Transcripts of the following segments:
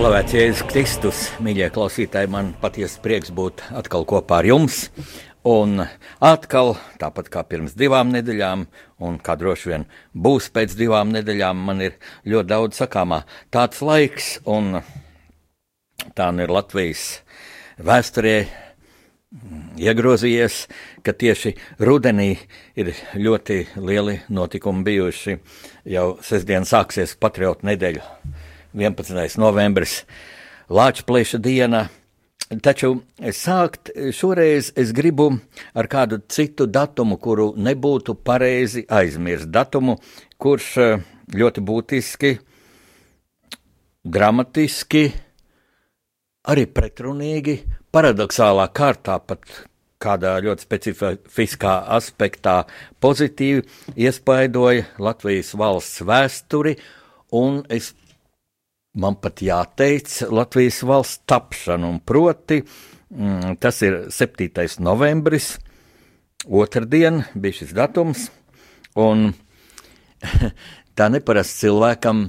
Slavēts Jēzus Kristus, mīļie klausītāji, man patiesi prieks būt atkal kopā ar jums. Un atkal, tāpat kā pirms divām nedēļām, un kā droši vien būs pēc divām nedēļām, man ir ļoti daudz sakāmā. Tāds laiks, un tā nu ir Latvijas vēsturē iegrozījies, ka tieši rudenī ir ļoti lieli notikumi bijuši. Jau sestdien sāksies Patriotu nedēļa 11. novembris, Lāčplēša diena. Taču sākt šoreiz es gribu ar kādu citu datumu, kuru nebūtu pareizi aizmirst. Datumu, kurš eh, ļoti būtiski, dramatiski, arī pretrunīgi, paradoxālā kārtā, pat kādā ļoti specifiskā aspektā pozitīvi iespaidoja Latvijas valsts vēsturi, un es man pat jāteic Latvijas valsts tapšanu, un proti mm, tas ir 7. novembris, otrdien bija šis datums, un tā neparasti cilvēkam,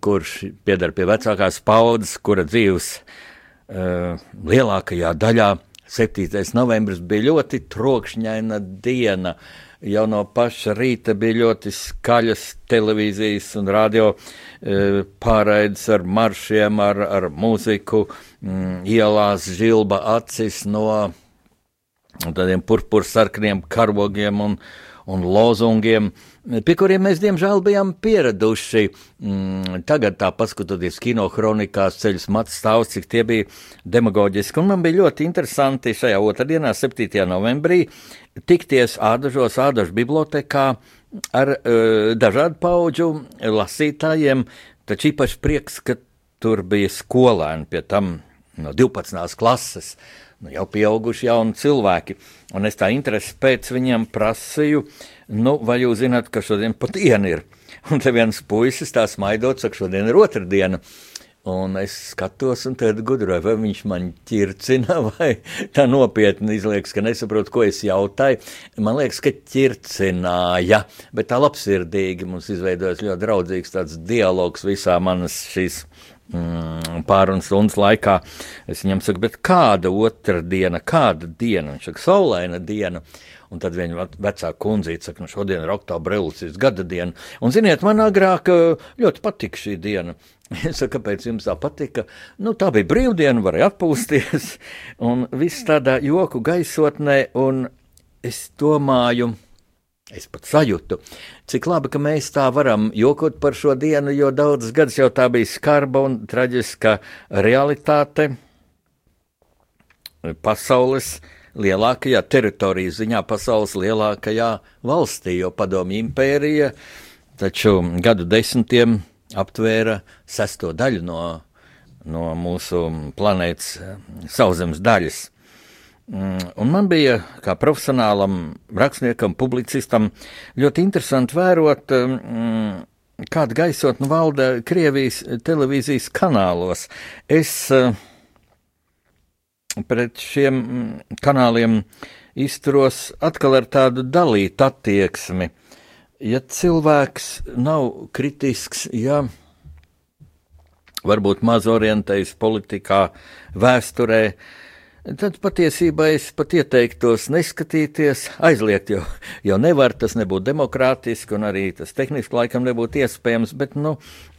kurš pieder pie vecākās paudzes, kura dzīves uh, lielākajā daļā 7. novembris bija ļoti trokšņaina diena. Jau no paša rīta bija ļoti skaļas televīzijas un radio e, pārraides ar maršiem, ar, ar mūziku, mm, ielās žilba acis no tādiem purpursarkaniem karogiem un, un lozungiem, pie kuriem mēs diemžēl bijām pieraduši. Mm, tagad, tā paskatoties kino kronikās, ceļus mats stāvs, cik tie bija demagoģiski. Un man bija ļoti interesanti šajā otrdienā, 7. novembrī, tikties Ādažos, Ādažu bibliotekā ar uh, dažādu paudžu lasītājiem, taču īpaši prieks, ka tur bija skolēni pie tam no 12. klases nu, jau pieauguši jauni cilvēki. Un es tā interesi pēc viņiem prasīju, nu, vai jūs zināt, ka šodien pat diena ir. Un te viens puisis tā smaidot, saka, šodien ir otrdiena. Un es skatos, un tad gudroju, vai viņš man ķircina, vai tā nopietni izliekas, ka nesaprotu, ko es jautāju. Man liekas, ka ķircināja, bet tā labsirdīgi mums izveidojas ļoti draudzīgs tāds dialogs visā manas šīs mm, pārunas stundas laikā. Es viņam saku, bet kāda otra diena, kāda diena? Viņš saka, saulaina diena. Un tad viņa vecā kundzīte saka, nu šodien ir oktobra revolūcijas gada diena. Un ziniet, man agrāk eh, ļoti patika šī diena. Es saku, kāpēc jums tā patika? Nu, tā bija brīvdiena, varēja atpūsties. Un viss tādā joku gaisotnē, un es domāju, Es pat sajūtu, cik labi, ka mēs tā varam jokot par šo dienu, jo daudzus gadus jau tā bija skarba un traģiska realitāte pasaules lielākajā teritorijas ziņā, pasaules lielākajā valstī, jo padomju impērija taču gadu desmitiem aptvēra sesto daļu no, no mūsu planētas sauszemes daļas. Mm, un man bija, kā profesionālam rakstniekam, publicistam, ļoti interesanti vērot, mm, kāda gaisotne valda Krievijas televīzijas kanālos. Es eh, pret šiem mm, kanāliem izturos atkal ar tādu dalītu attieksmi. Ja cilvēks nav kritisks, ja varbūt maz orientējas politikā, vēsturē, uh, tad patiesībā es pat ieteiktos neskatīties, aizliegt, jo, jo nevar tas nebūt demokrātiski, un arī tas tehniski laikam nebūtu iespējams, bet, nu,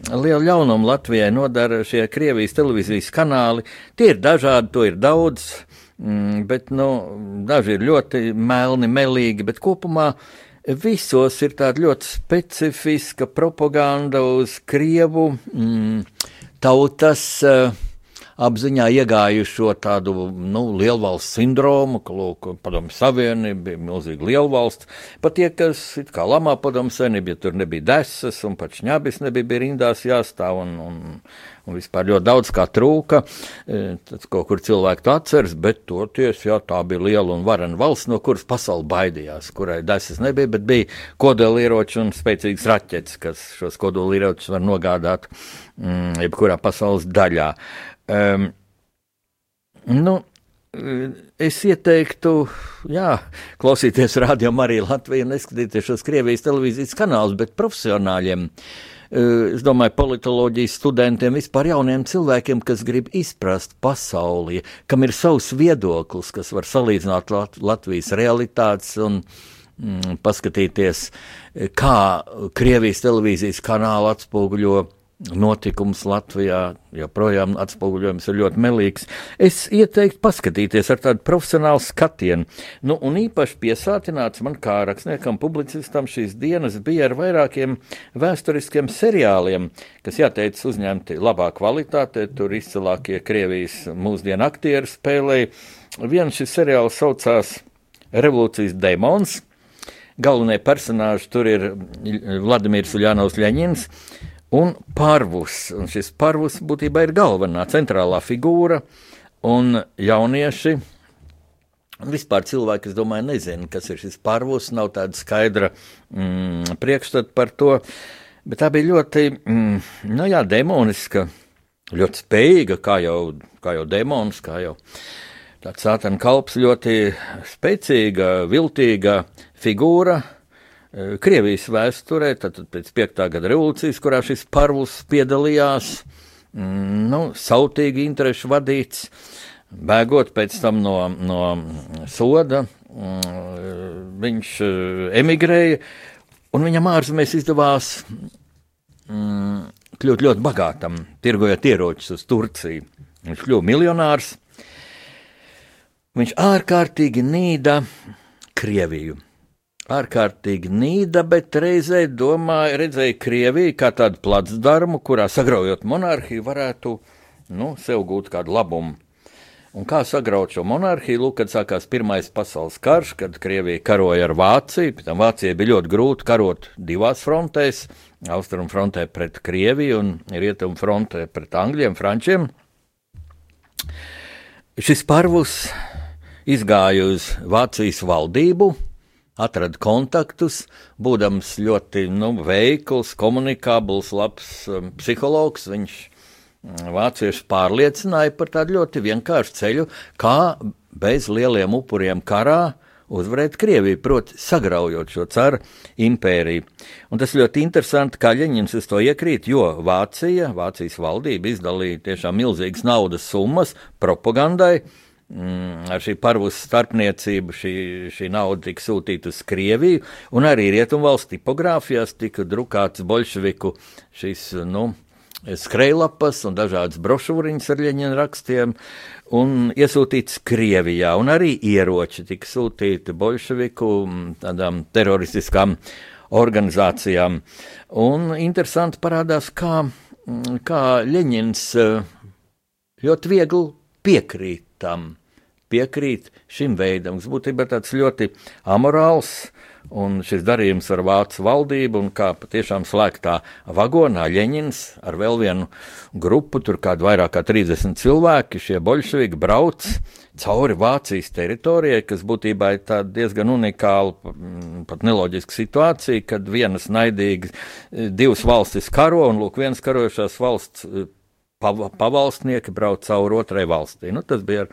lielu ļaunumu Latvijai nodara šie Krievijas televīzijas kanāli. Tie ir dažādi, to ir daudz, mm, bet, nu, daži ir ļoti melni, melīgi, bet kopumā visos ir tāda ļoti specifiska propaganda uz Krievu mm, tautas uh, apziņā iegājušo tādu nu, lielvalsts sindromu, ka, lūk, padomju savienība bija milzīga lielvalsts. Pat tie, kas it kā lamā padomju savienība, ja tur nebija desas un pat šņabis nebija, bija rindās jāstāv un, un, un vispār ļoti daudz kā trūka. E, tad kaut kur cilvēki to atceras, bet toties, jā, tā bija liela un varena valsts, no kuras pasauli baidījās, kurai desas nebija, bet bija kodolieroči un spēcīgas raķetes, kas šos kodolieročus var nogādāt mm, jebkurā pasaules daļā. Um, nu, Es ieteiktu, jā, klausīties radio Mariju Latviju un neskatīties šos Krievijas televīzijas kanālus, bet profesionāļiem Eh, es domāju, politoloģijas studentiem, vispār jauniem cilvēkiem, kas grib izprast pasauli, kam ir savs viedoklis, kas var salīdzināt Lat Latvijas realitātes un mm, paskatīties, eh, kā Krievijas televīzijas kanāla atspoguļo notikums Latvijā joprojām atspoguļojums ir ļoti melīgs. Es ieteiktu paskatīties ar tādu profesionālu skatienu. Nu, un īpaši piesātināts man kā rakstniekam, publicistam šīs dienas bija ar vairākiem vēsturiskiem seriāliem, kas, jāteic, uzņemti labā kvalitātē, tur izcilākie Krievijas mūsdienu aktieri spēlēja. Viens šis seriāls saucās Revolūcijas demons. Galvenie personāži tur ir Vladimirs Uljānovs Ļaņins, un parvus. Un šis parvus būtībā ir galvenā centrālā figūra, un jaunieši. Vispār cilvēki, es domāju, nezina, kas ir šis parvus, nav tāda skaidra mm, priekšstata par to, bet tā bija ļoti, mm, nu jā, demoniska, ļoti spējīga, kā jau, kā jau demons, kā jau tāds sātana kalps, ļoti spēcīga, viltīga figūra, Krievijas vēsturē, tad pēc 5. gada revolūcijas, kurā šis parvus piedalījās, mm, nu, sautīgi interešu vadīts, bēgot pēc tam no, no soda, mm, viņš emigrēja, un viņam ārzemēs izdevās mm, kļūt ļoti bagātam, tirgojot ieročus uz Turciju. Viņš kļuva miljonārs. Viņš ārkārtīgi nīda Krieviju ārkārtīgi nīda, bet reizē domāja, redzēja Krieviju kā tādu placdarmu, kurā sagraujot monarhiju varētu nu, sev gūt kādu labumu. Un kā sagraut šo monarhiju? Lūk, kad sākās Pirmais pasaules karš, kad Krievija karoja ar Vāciju. Pēc tam Vācijai bija ļoti grūti karot divās frontēs - austrumu frontē pret Krieviju un rietumu frontē pret Angļiem, Frančiem. Šis parvus izgāja uz Vācijas valdību, atrada kontaktus, būdams ļoti nu, veikls, komunikabls, labs um, psihologs. Viņš mm, vāciešus pārliecināja par tādu ļoti vienkāršu ceļu, kā bez lieliem upuriem karā uzvarēt Krieviju, proti, sagraujot šo caru impēriju. Un tas ļoti interesanti, kā Ļeņins uz to iekrīt, jo Vācija, Vācijas valdība izdalīja tiešām milzīgas naudas summas propagandai, Mm, ar šī parvus starpniecību šī, šī nauda tika sūtīta uz Krieviju, un arī Rietumvalsts tipogrāfijās tika drukāts bolševiku šīs, nu, skrejlapas un dažādas brošūriņas ar ļeņiem rakstiem, un iesūtīts Krievijā, un arī ieroči tika sūtīti bolševiku mm, tādām teroristiskām organizācijām. Un interesanti parādās, kā, mm, kā Ļeņins eh, ļoti viegli piekrīt tam piekrīt šim veidam. Tas būtībā tāds ļoti amorāls. Un šis darījums ar vācu valdību, un kā patiešām slēgtā vagonā Ļeņins ar vēl vienu grupu, tur kādi vairāk kā 30 cilvēki, šie bolševiki brauc cauri Vācijas teritorijai, kas būtībā ir diezgan unikāla, mm, pat neloģiska situācija, kad vienas naidīgas divas valstis karo, un lūk, viens karojošās valsts pavalstnieki brauc cauri otrai valstī. Nu, tas bija ar,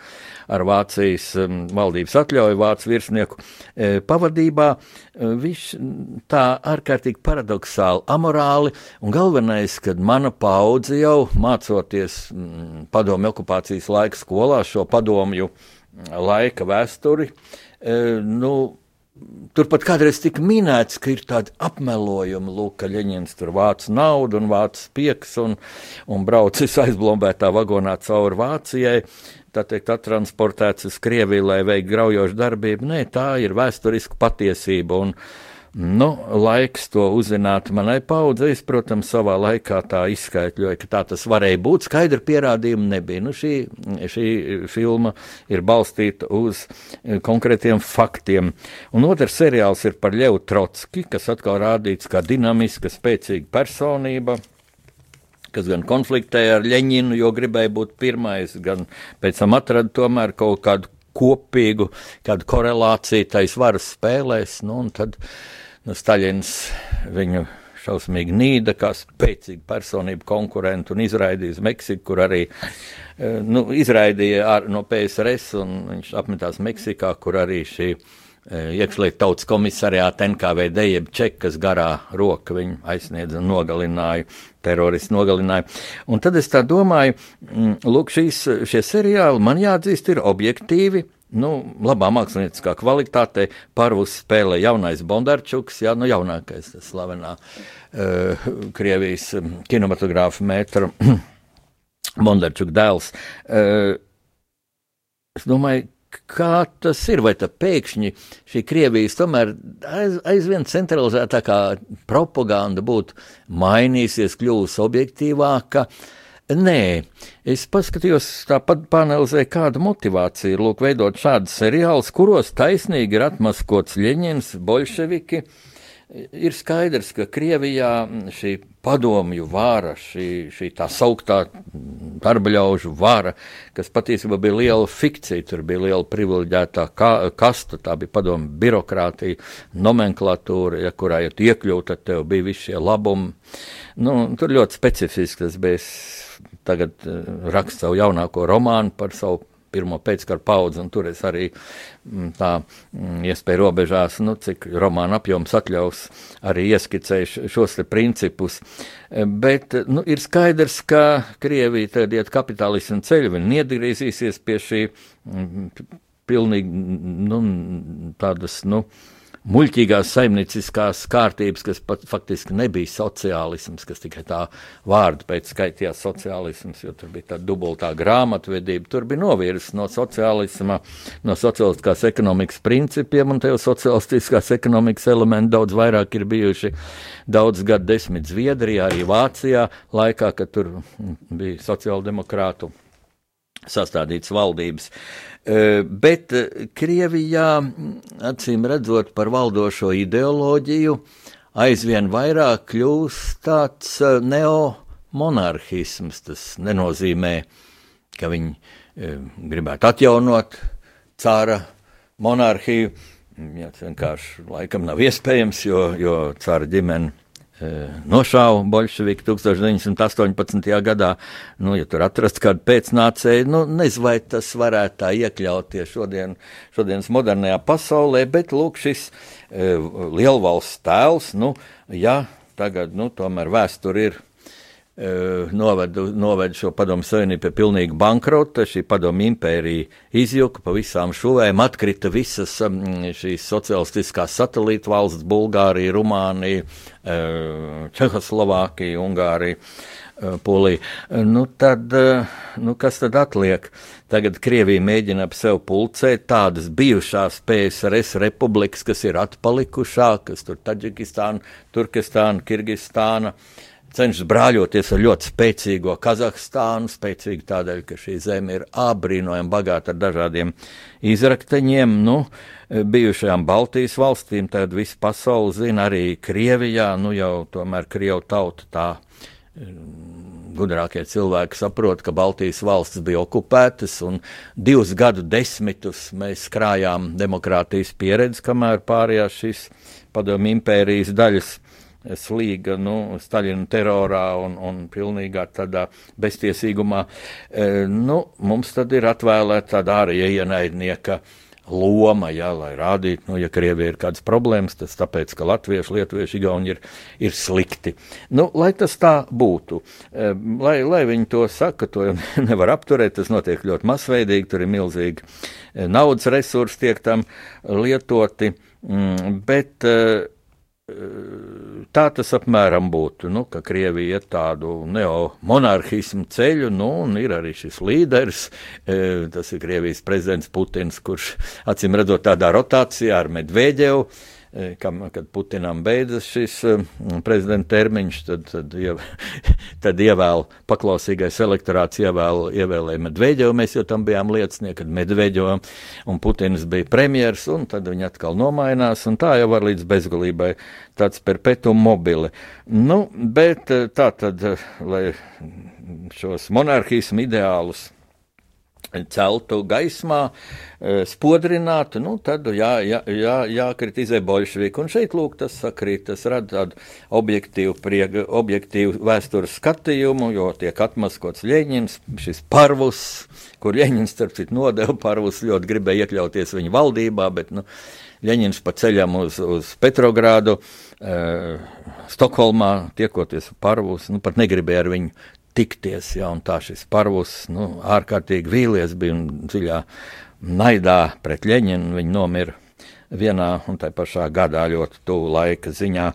ar Vācijas um, valdības atļauju, Vācijas virsnieku e, pavadībā. E, viņš tā ārkārtīgi paradoxāli, amorāli, un galvenais, kad mana paudze jau mācoties mm, padomju okupācijas laika skolā šo padomju laika vēsturi, e, nu, Turpat kādreiz tika minēts, ka ir tādi apmelojumi, lūk, ka Ļeņins tur vāc naudu un vāc pieks un, un braucis aizblombētā vagonā cauri Vācijai, tā teikt, attransportēts uz Krieviju, lai veiktu graujošu darbību. Nē, tā ir vēsturiska patiesība. Un, Nu, laiks to uzzināt manai paudzei. Es, protams, savā laikā tā izskaidroju, ka tā tas varēja būt. Skaidra pierādījuma nebija. Nu, šī, šī filma ir balstīta uz konkrētiem faktiem. Un otrs seriāls ir par Ļevu Trotski, kas atkal rādīts kā dinamiska, spēcīga personība kas gan konfliktēja ar Leņķinu, jo gribēja būt pirmais, gan pēc tam atrada tomēr kaut kādu kopīgu kādu korelāciju tais varas spēlēs. Nu, un tad nu, Staļins viņu šausmīgi nīda, kā spēcīga personība, konkurenta un izraidīja uz Meksiku, kur arī eh, nu, izraidīja ar, no PSRS, viņš apmetās Meksikā, kur arī šī Eh, iekšlietu tautas komisariāta NKVD, jeb čekas garā roka viņu aizsniedza un nogalināja, teroristi nogalināja. Un tad es tā domāju, mm, lūk, šīs, šie seriāli man jāatzīst ir objektīvi, nu, labā mākslinieckā kvalitātē parvus spēlē jaunais Bondarčuks, jā, nu, jaunākais, slavenā uh, Krievijas mm, kinematogrāfa mētra Bondarčuk dēls. Uh, es domāju, kā tas ir, vai tā pēkšņi šī Krievijas tomēr aiz, aizvien centralizētākā propaganda būtu mainīsies, kļūst objektīvāka. Nē, es paskatījos, tāpat panelizēju, kāda motivācija ir lūk, veidot šādus seriālus, kuros taisnīgi ir atmaskots Ļeņins, bolševiki, Ir skaidrs, ka Krievijā šī padomju vara, šī, šī tā sauktā darbaļaužu vara, kas patiesībā bija liela fikcija, tur bija liela privileģētā ka, kasta, tā bija padomju birokrātija, nomenklatūra, ja kurā ja iekļūt, tad tev bija visi šie labumi. Nu, tur ļoti specifiski tas bija. Tagad uh, rakstu savu jaunāko romānu par savu pirmo pēckaru paudzi, un tur es arī mm, tā mm, iespēju robežās, nu, cik romāna apjoms atļaus, arī ieskicēju šos te principus. Bet nu, ir skaidrs, ka Krievija tagad iet kapitālismu ceļu, viņi iegriezīsies pie šī mm, pilnīgi nu, tādas, nu, muļķīgās saimnieciskās kārtības, kas pat faktiski nebija sociālisms, kas tikai tā vārdu pēc skaitījās sociālisms, jo tur bija tā dubultā grāmatvedība, tur bija novirs no sociālisma, no sociālistiskās ekonomikas principiem, un tev sociālistiskās ekonomikas elementi daudz vairāk ir bijuši daudz gadu desmit Zviedrijā, arī Vācijā, laikā, kad tur bija sociāldemokrātu sastādītas valdības. Bet Krievijā, acīm redzot, par valdošo ideoloģiju aizvien vairāk kļūst tāds neomonarhisms. Tas nenozīmē, ka viņi gribētu atjaunot cara monarhiju. Jā, tas vienkārši laikam nav iespējams, jo, jo cara ģimene nošāva bolševiki 1918. gadā. Nu, ja tur atrasts kādu pēcnācēju, nu, nezinu, vai tas varētu tā iekļauties šodien, šodienas modernajā pasaulē, bet lūk, šis e, lielvalsts tēls, nu, ja tagad, nu, tomēr vēsture ir noveda, noveda šo padomu savienību pie pilnīga bankrota. Šī padomu impērija izjuka pa visām šuvēm, atkrita visas šīs socialistiskās satelīta valsts - Bulgārija, Rumānija, Čehoslovākija, Ungārija. Polija. Nu, tad, nu, kas tad atliek? Tagad Krievija mēģina ap sevi pulcēt tādas bijušās PSRS republikas, kas ir atpalikušākas, tur Taģikistāna, Turkestāna, Kirgistāna. Uh, cenšas brāļoties ar ļoti spēcīgo Kazahstānu, spēcīgi tādēļ, ka šī zeme ir apbrīnojami bagāta ar dažādiem izrakteņiem. Nu, bijušajām Baltijas valstīm, tad visu pasauli zina arī Krievijā, nu jau tomēr Krievu tauta tā gudrākie cilvēki saprot, ka Baltijas valstis bija okupētas, un divus gadu desmitus mēs krājām demokrātijas pieredzi, kamēr pārējās šīs padomju impērijas daļas slīga nu, Staļina terorā un, un pilnīgā tādā beztiesīgumā, e, nu, mums tad ir atvēlēta tāda ārēja ienaidnieka loma, jā, lai rādītu, nu, ja Krievija ir kādas problēmas, tas tāpēc, ka latvieši, lietuvieši, igauni ir, ir slikti. Nu, lai tas tā būtu, e, lai, lai viņi to saka, to nevar apturēt, tas notiek ļoti masveidīgi, tur ir milzīgi e, naudas resursi tiek tam lietoti, mm, bet Tā tas apmēram būtu, nu, ka Krievija iet tādu neomonarhismu ceļu, nu, un ir arī šis līderis, e, tas ir Krievijas prezidents Putins, kurš acīm redzot tādā rotācijā ar Medveģevu kam, kad Putinam beidzas šis prezidenta termiņš, tad, tad, iev, tad ievēl paklausīgais elektorāts ievēl, ievēlēja Medveģevu, mēs jau tam bijām liecinieki, kad Medveģeva un Putins bija premjers, un tad viņi atkal nomainās, un tā jau var līdz bezgalībai tāds perpetuum mobile. Nu, bet tā tad, lai šos monarhismu ideālus celtu gaismā, e, spodrinātu, nu, tad jā, jā, jā, jākritizē bolševiki. Un šeit, lūk, tas sakrīt, tas rada tādu objektīvu, priega, objektīvu vēstures skatījumu, jo tiek atmaskots Ļeņins, šis parvus, kur Ļeņins, starp citu, nodeva parvus, ļoti gribēja iekļauties viņa valdībā, bet, nu, Ļeņins pa ceļam uz, uz Petrogrādu, uh, Stokholmā, tiekoties ar parvus, nu, pat negribēja ar viņu tikties. Ja, tā šis parvus nu, ārkārtīgi vīlies bija un dziļā naidā pret Ļeņinu viņa nomira. Vienā un tā pašā gadā, ļoti tuvu laika ziņā.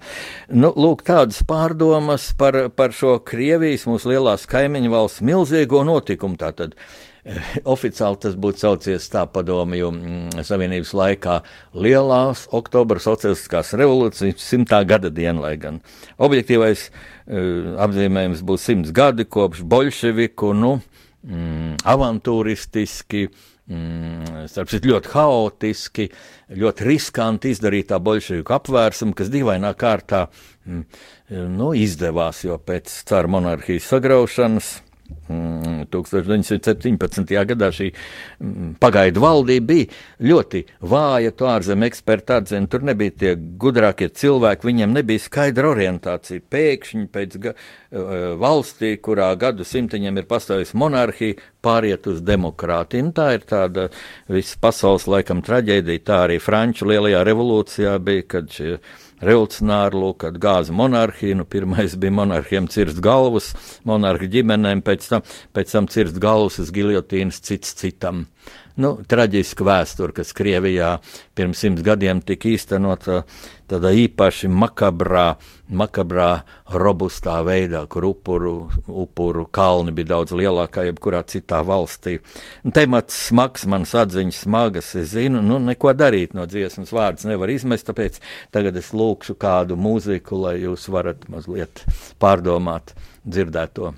Nu, lūk, tādas pārdomas par, par šo Krievijas, mūsu lielās kaimiņu valsts milzīgo notikumu. Tātad Oficiāli tas būtu saucies tā padomju mm, Savienības laikā Lielās Oktobra sociālistiskās revolūcijas simtā gada diena, lai gan. Objektīvais uh, apzīmējums būs simts gadi kopš bolševiku, nu, mm, avantūristiski, mm, starp citu ļoti haotiski, ļoti riskanti izdarītā bolševiku apvērsuma, kas dīvainā kārtā mm, nu, izdevās, jo pēc cara monarhijas sagraušanas 1917. Mm, gadā šī mm, pagaidu valdība bija ļoti vāja. To ārzemju eksperti atzina, tur nebija tie gudrākie cilvēki, viņiem nebija skaidra orientācija. Pēkšņi pēc ga, uh, valstī, kurā gadu simtiņiem ir pastāvējusi monarhija, pāriet uz demokrātiju. Nu, tā ir tāda visas pasaules laikam traģēdija. Tā arī Franču lielajā revolūcijā bija, kad šie revolucionāri, lūk, kad gāza monarhija, nu, pirmais bija monarhiem cirst galvas, monarhu ģimenēm, pēc tam, pēc tam cirst galvas uz giljotīnas cits citam. Nu, traģiska vēsture, kas Krievijā pirms simts gadiem tika īstenota tādā īpaši makabrā, makabrā, robustā veidā, kur upuru, upuru kalni bija daudz lielākā jebkurā citā valstī. Temats smags, manas atziņas smagas, es zinu, nu neko darīt no dziesmas vārds nevar izmest, tāpēc tagad es lūkšu kādu mūziku, lai jūs varat mazliet pārdomāt dzirdēto.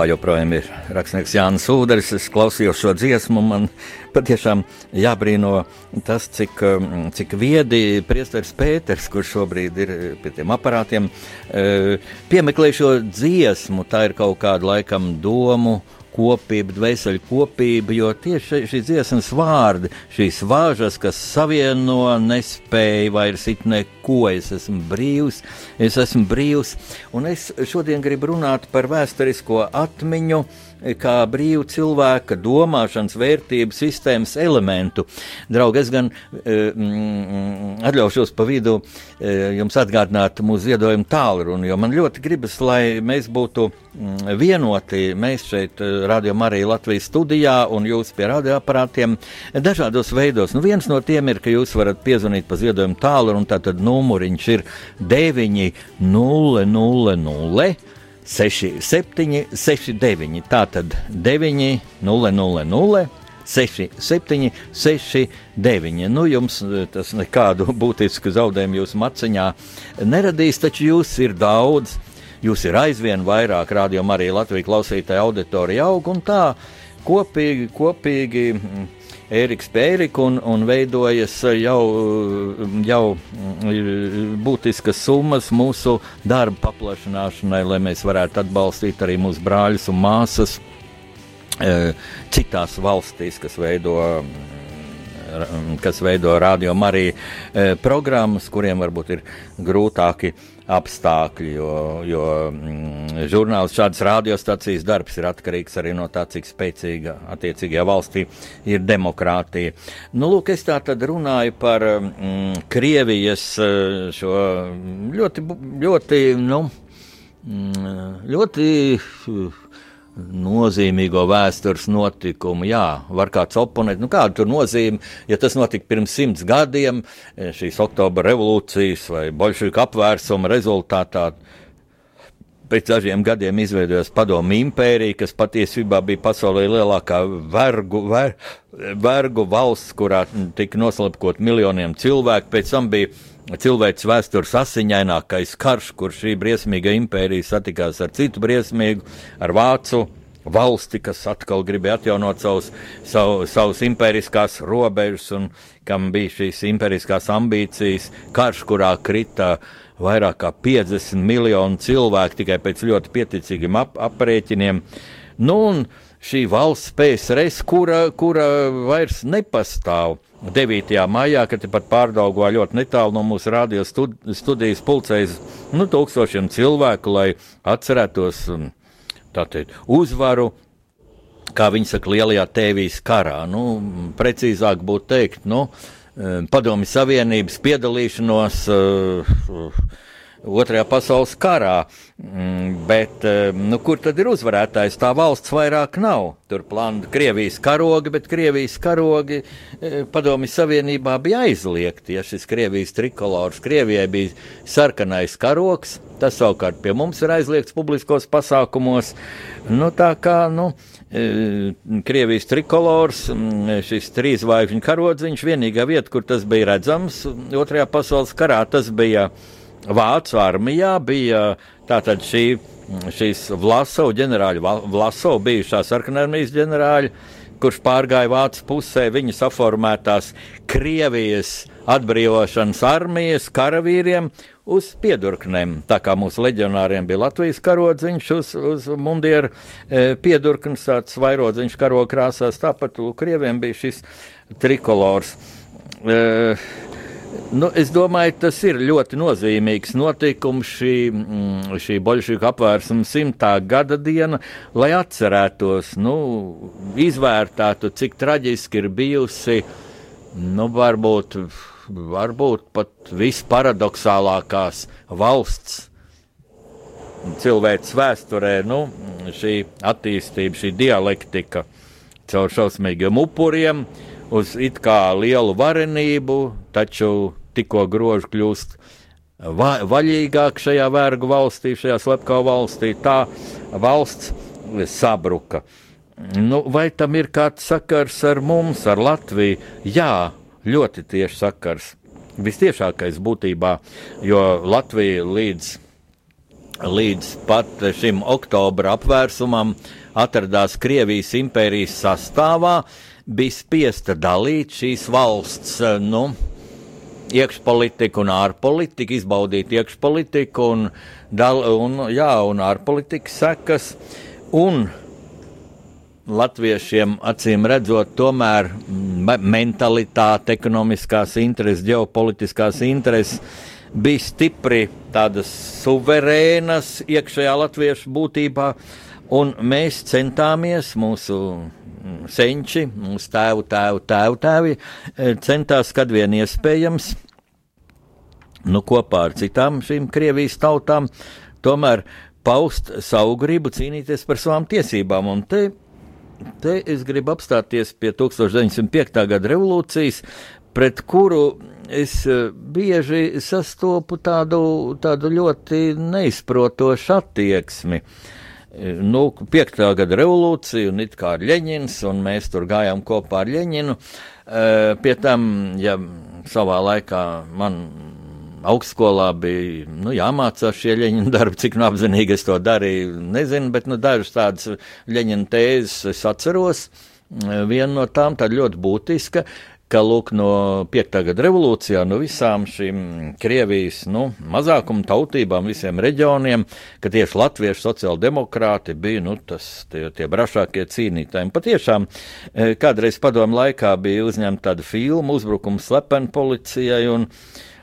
Kopā joprojām ir rakstnieks Jānis Uders. Es klausījos šo dziesmu, man patiešām jābrīno tas, cik, um, cik viedi priesteris Pēters, kurš šobrīd ir pie tiem aparātiem, uh, piemeklē šo dziesmu. Tā ir kaut kāda laikam domu kopība, dvēseli kopība, jo tieši šīs dziesmas vārdi, šīs vāžas, kas savieno, nespēja vairs it neko. Es esmu brīvs, es esmu brīvs, un es šodien gribu runāt par vēsturisko atmiņu kā brīvu cilvēka domāšanas, vērtību sistēmas elementu. Draugi, es gan mm, atļaušos pa vidu e, jums atgādināt mūsu ziedojumu tālruni, jo man ļoti gribas, lai mēs būtu mm, vienoti. Mēs šeit, Radio Marija Latvijas studijā un jūs pie radioaparātiem dažādos veidos. Nu, viens no tiem ir, ka jūs varat piezvanīt pa ziedojumu tālruni, un tātad numuriņš ir 900. 6, 7, 6, 9. Tā tad 9, 0, 0, 0. 6, 7, 6, 9. Nu, jums eh, tas nekādu būtisku zaudējumu jūsu maciņā neradīs, taču jūs ir daudz. Jūs ir aizvien vairāk, rādījumā arī Latvijas klausītāja auditorija aug un tā kopīgi, kopīgi Ēriks Pēriks un, un veidojas jau, jau būtiskas summas mūsu darba paplašināšanai, lai mēs varētu atbalstīt arī mūsu brāļus un māsas e, citās valstīs, kas veido kas veido radio arī e, programmas, kuriem varbūt ir grūtāki apstākļi, jo, jo mm, žurnāls šādas radiostacijas darbs ir atkarīgs arī no tā, cik spēcīga attiecīgajā valstī ir demokrātija. Nu, lūk, es tā tad runāju par mm, Krievijas eh, šo ļoti, ļoti, nu, mm, ļoti nozīmīgo vēstures notikumu. Jā, var kāds oponēt, nu kāda tur nozīme, ja tas notika pirms simts gadiem, e, šīs oktobra revolūcijas vai bolševiku apvērsuma rezultātā. Pēc dažiem gadiem izveidojās padomu impērija, kas patiesībā bija pasaulē lielākā vergu, ver, vergu valsts, kurā tika noslepkot miljoniem cilvēku. Pēc tam bija cilvēks vēstures asiņainākais karš, kur šī briesmīga impērija satikās ar citu briesmīgu, ar vācu valsti, kas atkal gribēja atjaunot savus, savu, savus impēriskās robežas un kam bija šīs impēriskās ambīcijas, karš, kurā krita vairāk kā 50 miljonu cilvēku tikai pēc ļoti pieticīgiem ap, aprēķiniem. Nu, un šī valsts PSRS, kura, kura vairs nepastāv. 9. maijā, kad pat pārdaugā ļoti netālu no mūsu radio studi studijas pulcējas nu, tūkstošiem cilvēku, lai atcerētos tātad, uzvaru. Kā viņi saka, lielajā tēvijas karā. Nu, precīzāk būtu teikt, nu, padomju Savienības piedalīšanos uh, Otrajā pasaules karā. Mm, bet eh, nu, kur tad ir uzvarētājs? Tā valsts vairāk nav. Tur plānota Krievijas karogi, bet Krievijas karogi eh, Padomju Savienībā bija aizliegti. Ja šis Krievijas trikolors Krievijai bija sarkanais karoks, tas savukārt pie mums ir aizliegts publiskos pasākumos. Nu, tā kā nu, eh, Krievijas trikolors, mm, šis trīsvaigžņu karodziņš, vienīgā vieta, kur tas bija redzams Otrajā pasaules karā, tas bija Vācu armijā bija tātad šī, šīs Vlasovas ģenerāļa, Vlasovas bijušā sarkanarmijas ģenerāļa, kurš pārgāja Vācijas pusē viņa saformētās Krievijas atbrīvošanas armijas karavīriem uz piedurknēm. Tā kā mūsu leģionāriem bija Latvijas karodziņš uz, uz mundieru e, piedurknes, tāds vairodziņš karoga krāsās, tāpat Krieviem bija šis trikolors. E, Nu, es domāju, tas ir ļoti nozīmīgs notikums šī, mm, šī bolševiku apvērsuma simtā gada diena, lai atcerētos, nu, izvērtētu, cik traģiski ir bijusi, nu, varbūt, varbūt pat visparadoxālākās valsts cilvēks vēsturē, nu, šī attīstība, šī dialektika caur šausmīgiem upuriem. Uz it kā lielu varenību, taču tikko groži kļūst va vaļīgāk šajā vergu valstī, šajā slepkavā valstī, tā valsts sabruka. Nu, vai tam ir kāds sakars ar mums, ar Latviju? Jā, ļoti tieši sakars. Vistiešākais būtībā, jo Latvija līdz līdz pat šim oktobra apvērsumam atradās Krievijas impērijas sastāvā, bija spiesta dalīt šīs valsts, nu, iekšpolitiku un ārpolitiku, izbaudīt iekšpolitiku un, dal, un, jā, un ārpolitikas sekas. Un latviešiem acīm redzot, tomēr mentalitāte, ekonomiskās intereses, ģeopolitiskās intereses bija stipri tādas suverēnas iekšējā latviešu būtībā, un mēs centāmies mūsu senči, mūsu tēvu, tēvu, tēvu tēvi, e, centās, kad vien iespējams, nu, kopā ar citām šīm Krievijas tautām, tomēr paust savu gribu cīnīties par savām tiesībām. Un te Te es gribu apstāties pie 1905. gada revolūcijas, pret kuru es eh, bieži sastopu tādu, tādu ļoti neizprotošu attieksmi. Eh, nu, piektā gada revolūcija, un it kā ar Ļeņins, un mēs tur gājām kopā ar Ļeņinu. Eh, pie tam, ja savā laikā man augstskolā bija nu, jāmācās šie leņķina darbi, cik nu apzinīgi es to darīju, nezinu, bet nu, dažas tādas leņķina tēzes es atceros. Viena no tām ļoti būtiska, ka lūk, no 5. gada revolūcijā, no visām šīm Krievijas nu, mazākuma tautībām, visiem reģioniem, ka tieši latviešu sociāldemokrāti bija nu, tas, tie, tie brašākie cīnītāji. Patiešām eh, kādreiz padomu laikā bija uzņemta tāda filma, uzbrukums slepeni policijai. Un,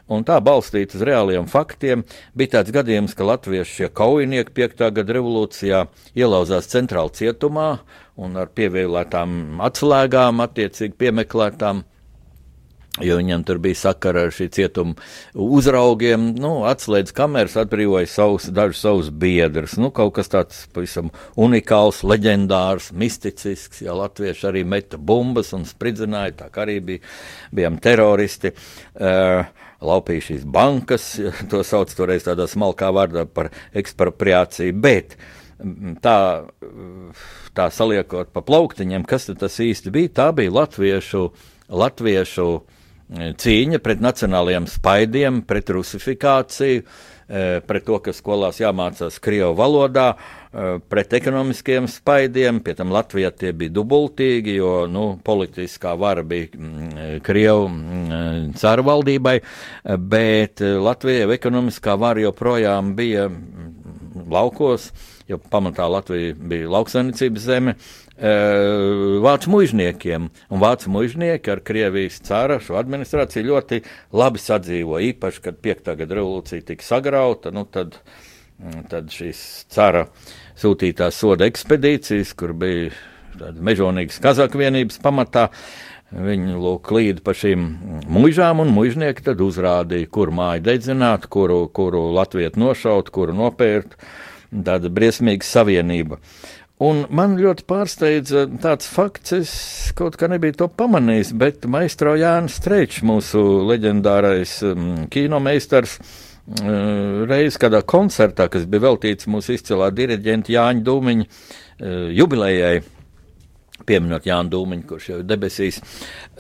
Un tā balstīta uz reāliem faktiem bija tāds gadījums, ka latvieši šie kaujinieki 5. gada revolūcijā ielauzās centrāla cietumā un ar pievēlētām atslēgām, attiecīgi piemeklētām. Jo viņam tur bija sakara ar šī cietuma uzraugiem, nu, atslēdz kameras, atbrīvoja savus, dažus savus biedrus. Nu, kaut kas tāds pavisam unikāls, leģendārs, misticisks, ja latvieši arī meta bumbas un spridzināja, tā kā arī bija, bijām teroristi. Uh, laupīja šīs bankas, to sauc toreiz tādā smalkā vārdā par ekspropriāciju, bet mm, tā, tā saliekot pa plauktiņiem, kas tas īsti bija, tā bija latviešu, latviešu mm, cīņa pret nacionālajiem spaidiem, pret rusifikāciju, Eh, pret to, ka skolās jāmācās krievu valodā, eh, pret ekonomiskiem spaidiem, pie tam Latvijā tie bija dubultīgi, jo nu, politiskā vara bija mm, krievu mm, caru valdībai, bet Latvijai ekonomiskā vara joprojām bija mm, laukos, jo pamatā Latvija bija lauksainicības zeme, vācu mužniekiem. Un vācu mužnieki ar Krievijas cara šo administrāciju ļoti labi sadzīvo. Īpaši, kad 5. gada revolūcija tika sagrauta, nu tad, tad šīs cara sūtītās soda ekspedīcijas, kur bija mežonīgas kazaka vienības pamatā. Viņi lūk, līdzi pa šīm mūžām, un mūžnieki tad uzrādīja, kur māju dedzināt, kuru, kuru latviešu nošaut, kuru nopērt. Tāda briesmīga savienība. Un man ļoti pārsteidza tāds fakts, es kaut kā nebiju to pamanījis, bet maistro Jānis Streičs, mūsu leģendārais um, kinomeistars, uh, reiz kādā koncertā, kas bija veltīts mūsu izcilā diriģenta Jāņa Dūmiņa uh, jubilējai, pieminot Jānu Dūmiņu, kurš jau ir debesīs,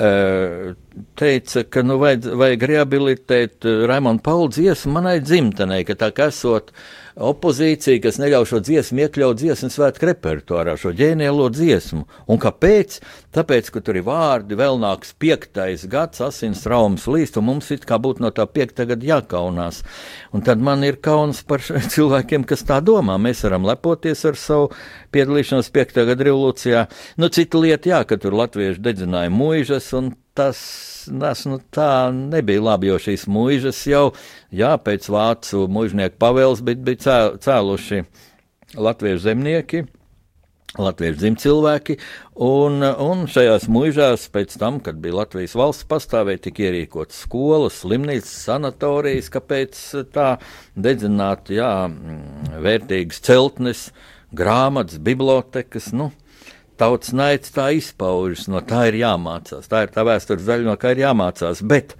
uh, teica, ka nu vajag, vajag rehabilitēt uh, Raimondu Paulu dziesmu manai dzimtenei, ka tā kā esot opozīcija, kas neļauj šo dziesmu iekļaut dziesmu svētku repertuārā, šo ģēnielo dziesmu. Un kāpēc? Tāpēc, ka tur ir vārdi, vēl nāks piektais gads, asins traumas līst, un mums it kā būtu no tā piekta gada jākaunās. Un tad man ir kauns par cilvēkiem, kas tā domā. Mēs varam lepoties ar savu piedalīšanos piekta gada revolūcijā. Nu, cita lieta, jā, ka tur latvieši dedzināja mūžas, un tas nes, nu, tā nebija labi, jo šīs mūžas jau, jā, pēc vācu mūžnieku pavēles bija, bija cē, cēluši latviešu zemnieki. Latviešu dzimcilvēki, un, un šajās mūžās, pēc tam, kad bija Latvijas valsts pastāvēja, tika ierīkotas skolas, slimnīcas, sanatorijas, kāpēc tā dedzināt, jā, vērtīgas celtnes, grāmatas, bibliotekas, nu, tautas naids tā izpaužas, no tā ir jāmācās. Tā ir tā vēstures daļa, no kā ir jāmācās. Bet,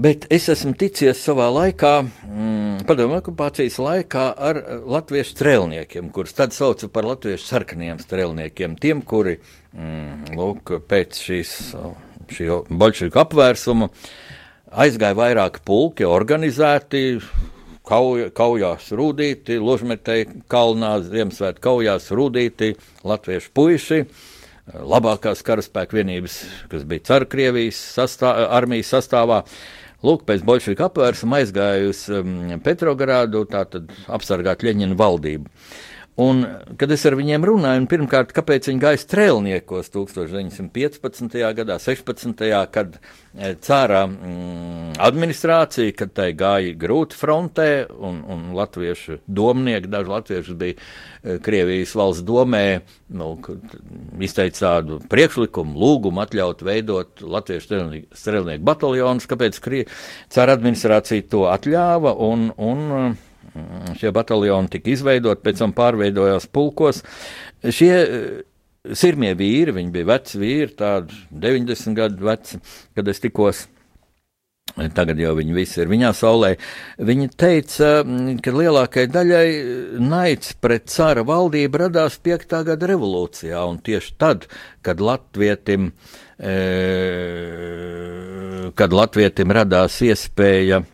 bet es esmu ticies savā laikā, mm, padomu okupācijas laikā, ar latviešu strēlniekiem, kurus tad sauca par latviešu sarkaniem strēlniekiem. Tiem, kuri mm, lūk, pēc šīs, šī bolševiku apvērsuma aizgāja vairāki pulki, organizēti kauj, kaujās rūdīti, ložmetēji kalnā, Ziemassvētku kaujās rūdīti latviešu puiši. Labākās karaspēka vienības, kas bija Carkrievijas sastā, armijas sastāvā. Lūk, pēc bolševiku apvērsuma aizgāja uz um, Petrogrādu, tātad apsargāt Ļeņina valdību. Un, kad es ar viņiem runāju, pirmkārt, kāpēc viņi gāja strēlniekos 1915. gadā, 16. kad e, cārā mm, administrācija, kad tai gāja grūti frontē, un, un latviešu domnieki, daži latvieši bija e, Krievijas valsts domē, nu, izteica tādu priekšlikumu, lūgumu atļaut veidot latviešu strēlnieku bataljonus, kāpēc cārā administrācija to atļāva. Un, un, šie bataljoni tika izveidoti, pēc tam pārveidojās pulkos. Šie eh, sirmie vīri, viņi bija veci vīri, tādi 90 gadu veci, kad es tikos. Tagad jau viņi visi ir viņā saulē. Viņa teica, mm, ka lielākajai daļai naids pret cara valdību radās 5. gada revolūcijā, un tieši tad, kad latvietim, e, kad latvietim radās iespēja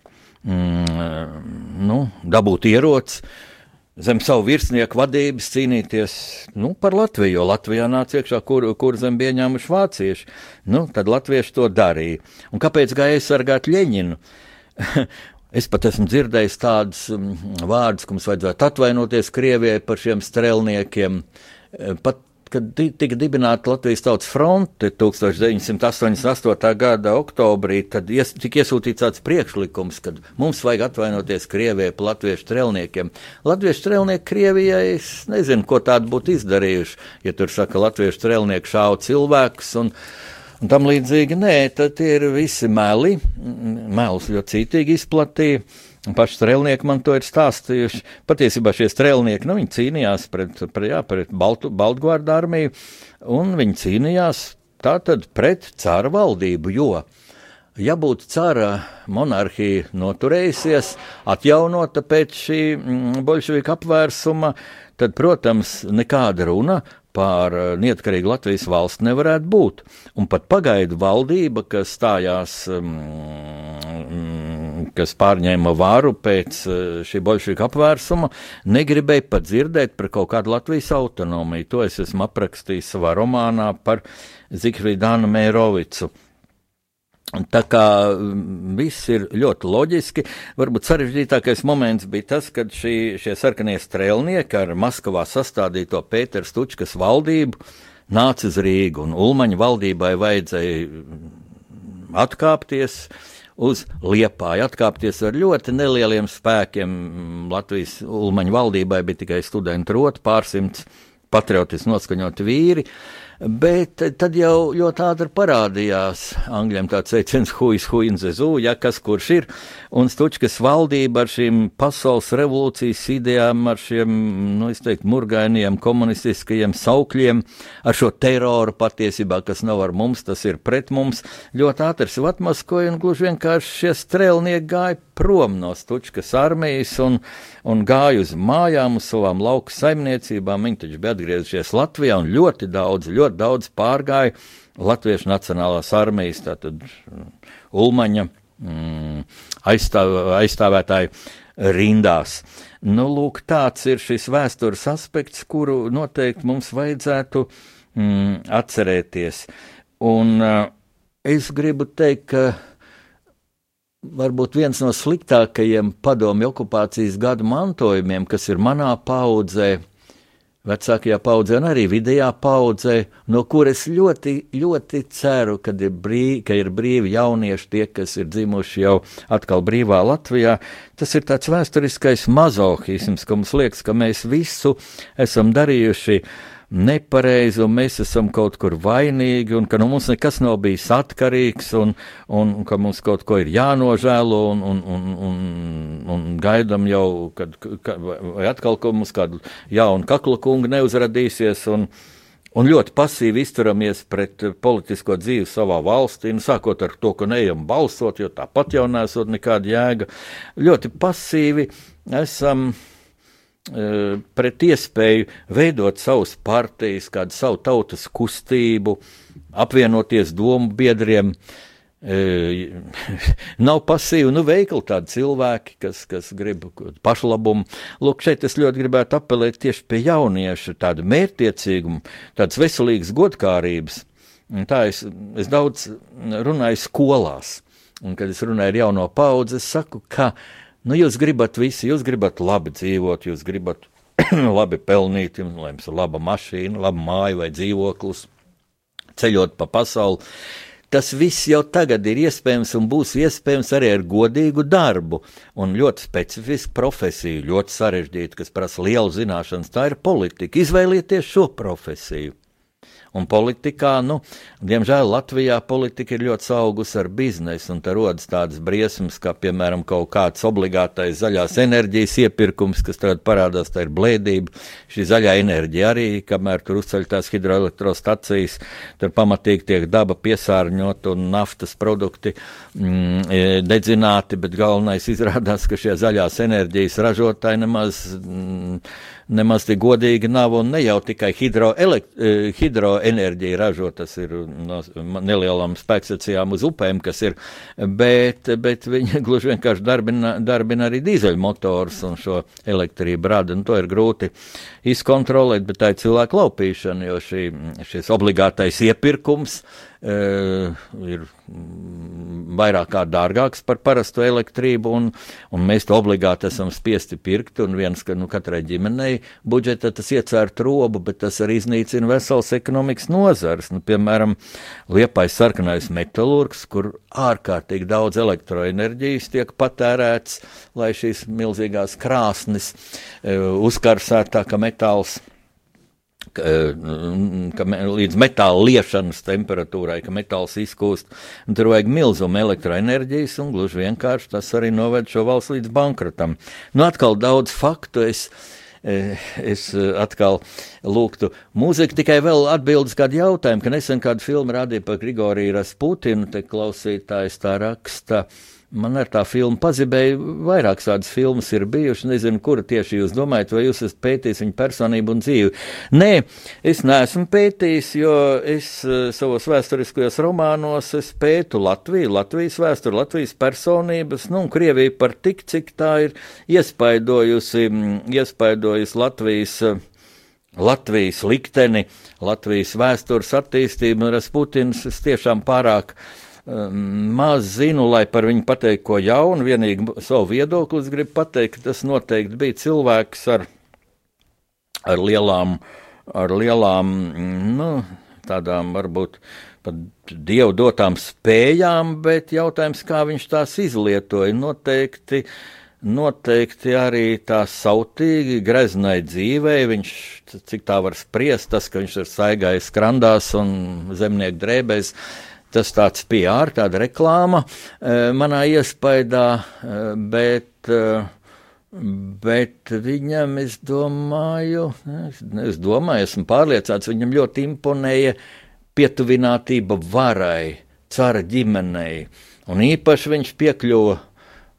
mm, nu, dabūt ieroci, zem savu virsnieku vadības cīnīties nu, par Latviju, jo Latvijā nāca iekšā, kur, kur zem bija ņēmuši vācieši. Nu, tad latvieši to darīja. Un kāpēc gāja aizsargāt Ļeņinu? Es pat esmu dzirdējis tādus mm, vārdus, ka mums vajadzētu atvainoties Krievijai par šiem strēlniekiem. Pat kad tika dibināta Latvijas Tautas fronte 1988. gada oktobrī, tad ies, tika iesūtīts tāds priekšlikums, ka mums vajag atvainoties Krievijai par latviešu strēlniekiem. Latviešu strēlnieki Krievijai, es nezinu, ko tādu būtu izdarījuši, ja tur saka, latviešu strēlnieki šāva cilvēkus. Un, tam līdzīgi, nē, tad ir visi meli, melus ļoti cītīgi izplatīja. Paši strēlnieki man to ir stāstījuši. Patiesībā šie strēlnieki nu, cīnījās pret, pret, jā, pret Baltu, Baltgārdu armiju, un viņi cīnījās tātad pret cara valdību, jo, ja būtu cara monarhija noturējusies, atjaunota pēc šī mm, bolševika apvērsuma, tad, protams, nekāda runa par eh, neatkarīgu Latvijas valsts nevarētu būt. Un pat pagaidu valdība, kas stājās, um, kas pārņēma varu pēc uh, šī bolševika apvērsuma, negribēja pat dzirdēt par kaut kādu Latvijas autonomiju. To es esmu aprakstījis savā romānā par Zikfrīdānu Mērovicu. Tā kā mm, viss ir ļoti loģiski, varbūt sarežģītākais moments bija tas, kad šī, šie sarkanie strēlnieki ar Maskavā sastādīto Pēteru Stučkas valdību nāca uz Rīgu, un Ulmaņa valdībai vajadzēja mm, atkāpties uz Liepāju, atkāpties ar ļoti nelieliem spēkiem. Latvijas Ulmaņa valdībai bija tikai studenti roti, pārsimts patriotiski noskaņoti vīri. Bet tad jau ļoti ātri parādījās angļiem tāds teiciens, huis, huinzezu, ja kas kurš ir, un Stučkas valdība ar šīm pasaules revolūcijas idejām, ar šiem, nu, es teiktu, murgainiem komunistiskajiem saukļiem, ar šo teroru patiesībā, kas nav ar mums, tas ir pret mums, ļoti ātri sev atmaskoja, un gluži vienkārši šie strēlnieki gāja prom no Stučkas armijas un, un gāja uz mājām, uz savām lauku saimniecībām. Viņi taču bija atgriezušies Latvijā un ļoti daudz, ļoti daudz pārgāja Latviešu Nacionālās armijas, tātad mm, Ulmaņa mm, aizstāv, aizstāvētāju rindās. Nu, lūk, tāds ir šis vēstures aspekts, kuru noteikti mums vajadzētu mm, atcerēties. Un uh, es gribu teikt, ka varbūt viens no sliktākajiem padomju okupācijas gadu mantojumiem, kas ir manā paudzē, vecākajā paudzē un arī vidējā paudzē, no kuras ļoti, ļoti ceru, ka ir, brīvi, ka ir brīvi jaunieši, tie, kas ir dzimuši jau atkal brīvā Latvijā. Tas ir tāds vēsturiskais mazohisms, ka mums liekas, ka mēs visu esam darījuši nepareizi, un mēs esam kaut kur vainīgi, un ka no nu, mums nekas nav bijis atkarīgs, un, un, un ka mums kaut ko ir jānožēlo, un, un, un, un, un gaidām jau, kad ka, vai atkal ka mums kādu jaunu kakla kungu neuzradīsies. Un, Un ļoti pasīvi izturamies pret politisko dzīvi savā valstī, nu, sākot ar to, ka neejam balsot, jo tāpat jau nesot nekāda jēga. Ļoti pasīvi esam. Um, pret iespēju veidot savus partijas, kādu savu tautas kustību, apvienoties domu biedriem. nav pasīvi, nu, veikli tādi cilvēki, kas, kas grib pašlabumu. Lūk, šeit es ļoti gribētu apelēt tieši pie jauniešu, tādu mērķtiecīgumu, tādas veselīgas godkārības. Un tā es, es daudz runāju skolās, un kad es runāju ar jauno paudzi, es saku, ka, nu, jūs gribat visi, jūs gribat labi dzīvot, jūs gribat labi pelnīt, jums, lai jums ir laba mašīna, laba māja vai dzīvoklis, ceļot pa pasauli tas viss jau tagad ir iespējams un būs iespējams arī ar godīgu darbu un ļoti specifisku profesiju, ļoti sarežģītu, kas prasa lielu zināšanas. Tā ir politika. Izvēlieties šo profesiju. Un politikā, nu, diemžēl Latvijā politika ir ļoti augusi ar biznesu, un tur rodas tādas briesmas, kā piemēram kaut kāds obligātais zaļās enerģijas iepirkums, kas tagad parādās, tā ir blēdība. Šī zaļā enerģija arī, kamēr tur uzceļ tās hidroelektrostacijas, tur pamatīgi tiek daba piesārņot un naftas produkti mm, e, dedzināti, bet galvenais izrādās, ka šie zaļās enerģijas ražotāji nemaz. Mm, nemaz tik godīgi nav un ne jau tikai hidroelekt, e, hidroenerģija ražo, tas ir no nelielām spēkstacijām uz upēm, kas ir, bet, bet viņi gluži vienkārši darbina, darbina arī dīzeļmotors un šo elektrību rada, un to ir grūti izkontrolēt, bet tā ir cilvēku laupīšana, jo šī, šis obligātais iepirkums ir vairāk kā dārgāks par parastu elektrību, un, un mēs to obligāti esam spiesti pirkt. Un viens, ka nu, katrai ģimenei budžeta tas iecērt robu, bet tas arī iznīcina vesels ekonomikas nozars. Nu, piemēram, Liepais sarkanais metalurgs, kur ārkārtīgi daudz elektroenerģijas tiek patērēts, lai šīs milzīgās krāsnes uh, uzkarsētu tā, ka metāls ka līdz metāla liešanas temperatūrai, ka metāls izkūst, tur vajag milzumu elektroenerģijas, un gluži vienkārši tas arī noved šo valsts līdz bankrotam. Nu, atkal daudz faktu es. E, es atkal lūgtu mūziku, tikai vēl atbildes kādu jautājumu, ka nesen kādu filmu rādīja par Grigoriju Rasputinu, te klausītājs tā raksta. Uh, Man ar tā filmu pazibēja, vairākas tādas filmas ir bijušas. Nezinu, kura tieši jūs domājat, vai jūs esat pētījis viņa personību un dzīvi. Nē, es neesmu pētījis, jo es uh, savos vēsturiskajos romānos pētu Latviju, Latvijas vēsturi, Latvijas personības, nu, un Krieviju par tik, cik tā ir iespaidojusi, mm, iespaidojusi Latvijas. Uh, Latvijas likteni, Latvijas vēstures attīstību, un Rasputins tiešām pārāk uh, maz zinu, lai par viņu pateiktu ko jaunu, vienīgi savu viedokli es gribu pateikt, tas noteikti bija cilvēks ar, ar lielām, ar lielām, nu, tādām varbūt pat dievu dotām spējām, bet jautājums, kā viņš tās izlietoja, noteikti. Noteikti arī tā sautīgi, greznai dzīvei. Viņš, cik tā var spriest, tas, ka viņš ir staigājis krandās un zemnieku drēbēs, tas tāds PR, tāda reklāma e, manā iespaidā, e, bet, e, bet viņam, es domāju, es, es domāju, esmu pārliecināts, viņam ļoti imponēja pietuvinātība varai, cara ģimenei, un īpaši viņš piekļuva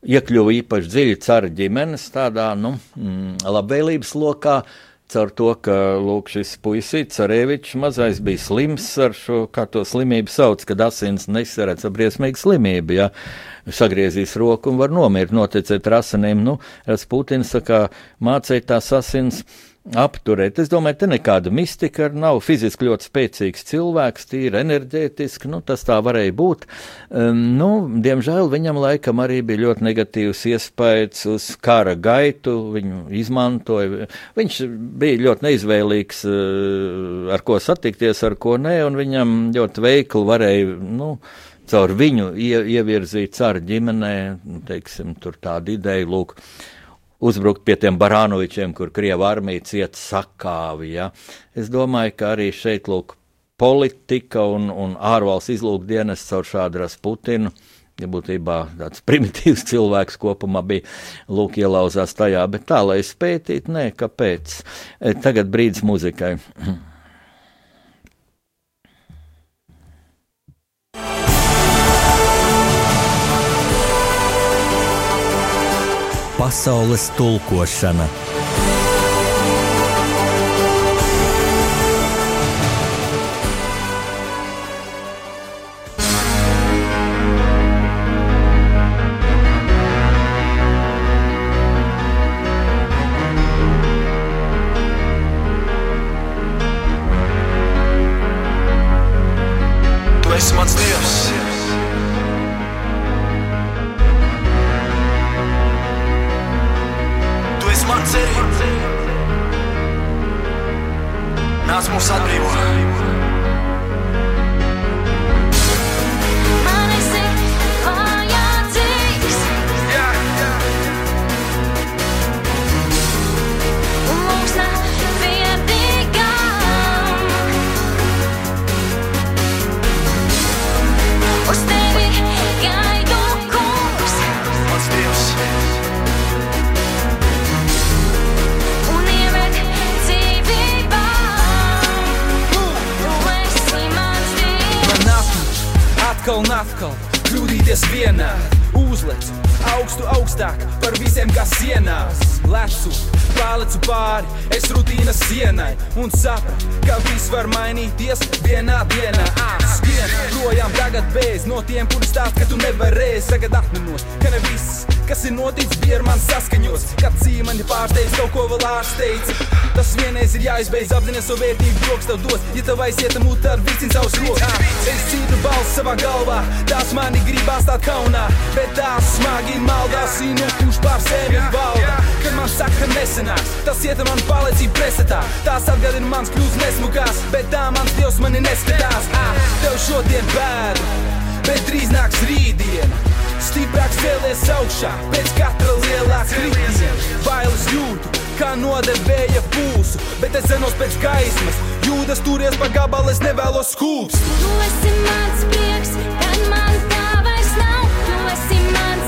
iekļuva īpaši dziļi cara ģimenes tādā nu, mm, labvēlības lokā, Caur to, ka lūk, šis puisīts, Arēvičs mazais bija slims ar šo, kā to slimību sauc, kad asins nesaredz briesmīgu slimību, ja sagriezīs roku un var nomirt, noticēt ar asinīm. Nu, Putins saka, mācīt tās asins apturēt. Es domāju, te nekāda mistika nav. Fiziski ļoti spēcīgs cilvēks, tīri enerģētiski, nu, tas tā varēja būt. Um, nu, diemžēl viņam laikam arī bija ļoti negatīvs iespējas uz kara gaitu, viņu izmantoja. Viņš bija ļoti neizvēlīgs, uh, ar ko satikties, ar ko nē, un viņam ļoti veikli varēja, nu, caur viņu ie, ievirzīt caru ģimenē, nu, teiksim, tur tādu ideju, lūk, uh, uzbrukt pie tiem Barānovičiem, kur Krieva armija cieta sakāvi. Ja. Es domāju, ka arī šeit lūk, politika un, un ārvalsts izlūkdienas caur šādu Rasputinu. Ja būtībā tāds primitīvs cilvēks kopumā bija lūk, ielauzās tajā, bet tā, lai es pētītu, nē, kāpēc. E, tagad brīdis muzikai. Pasaules tulkošana. Kā nodevēja pulsu, bet es zenos pēc gaismas. Jūdas turies pa gabalu, es nevēlos skūpst. Tu esi mans prieks, kad man tā vairs nav. Tu esi mans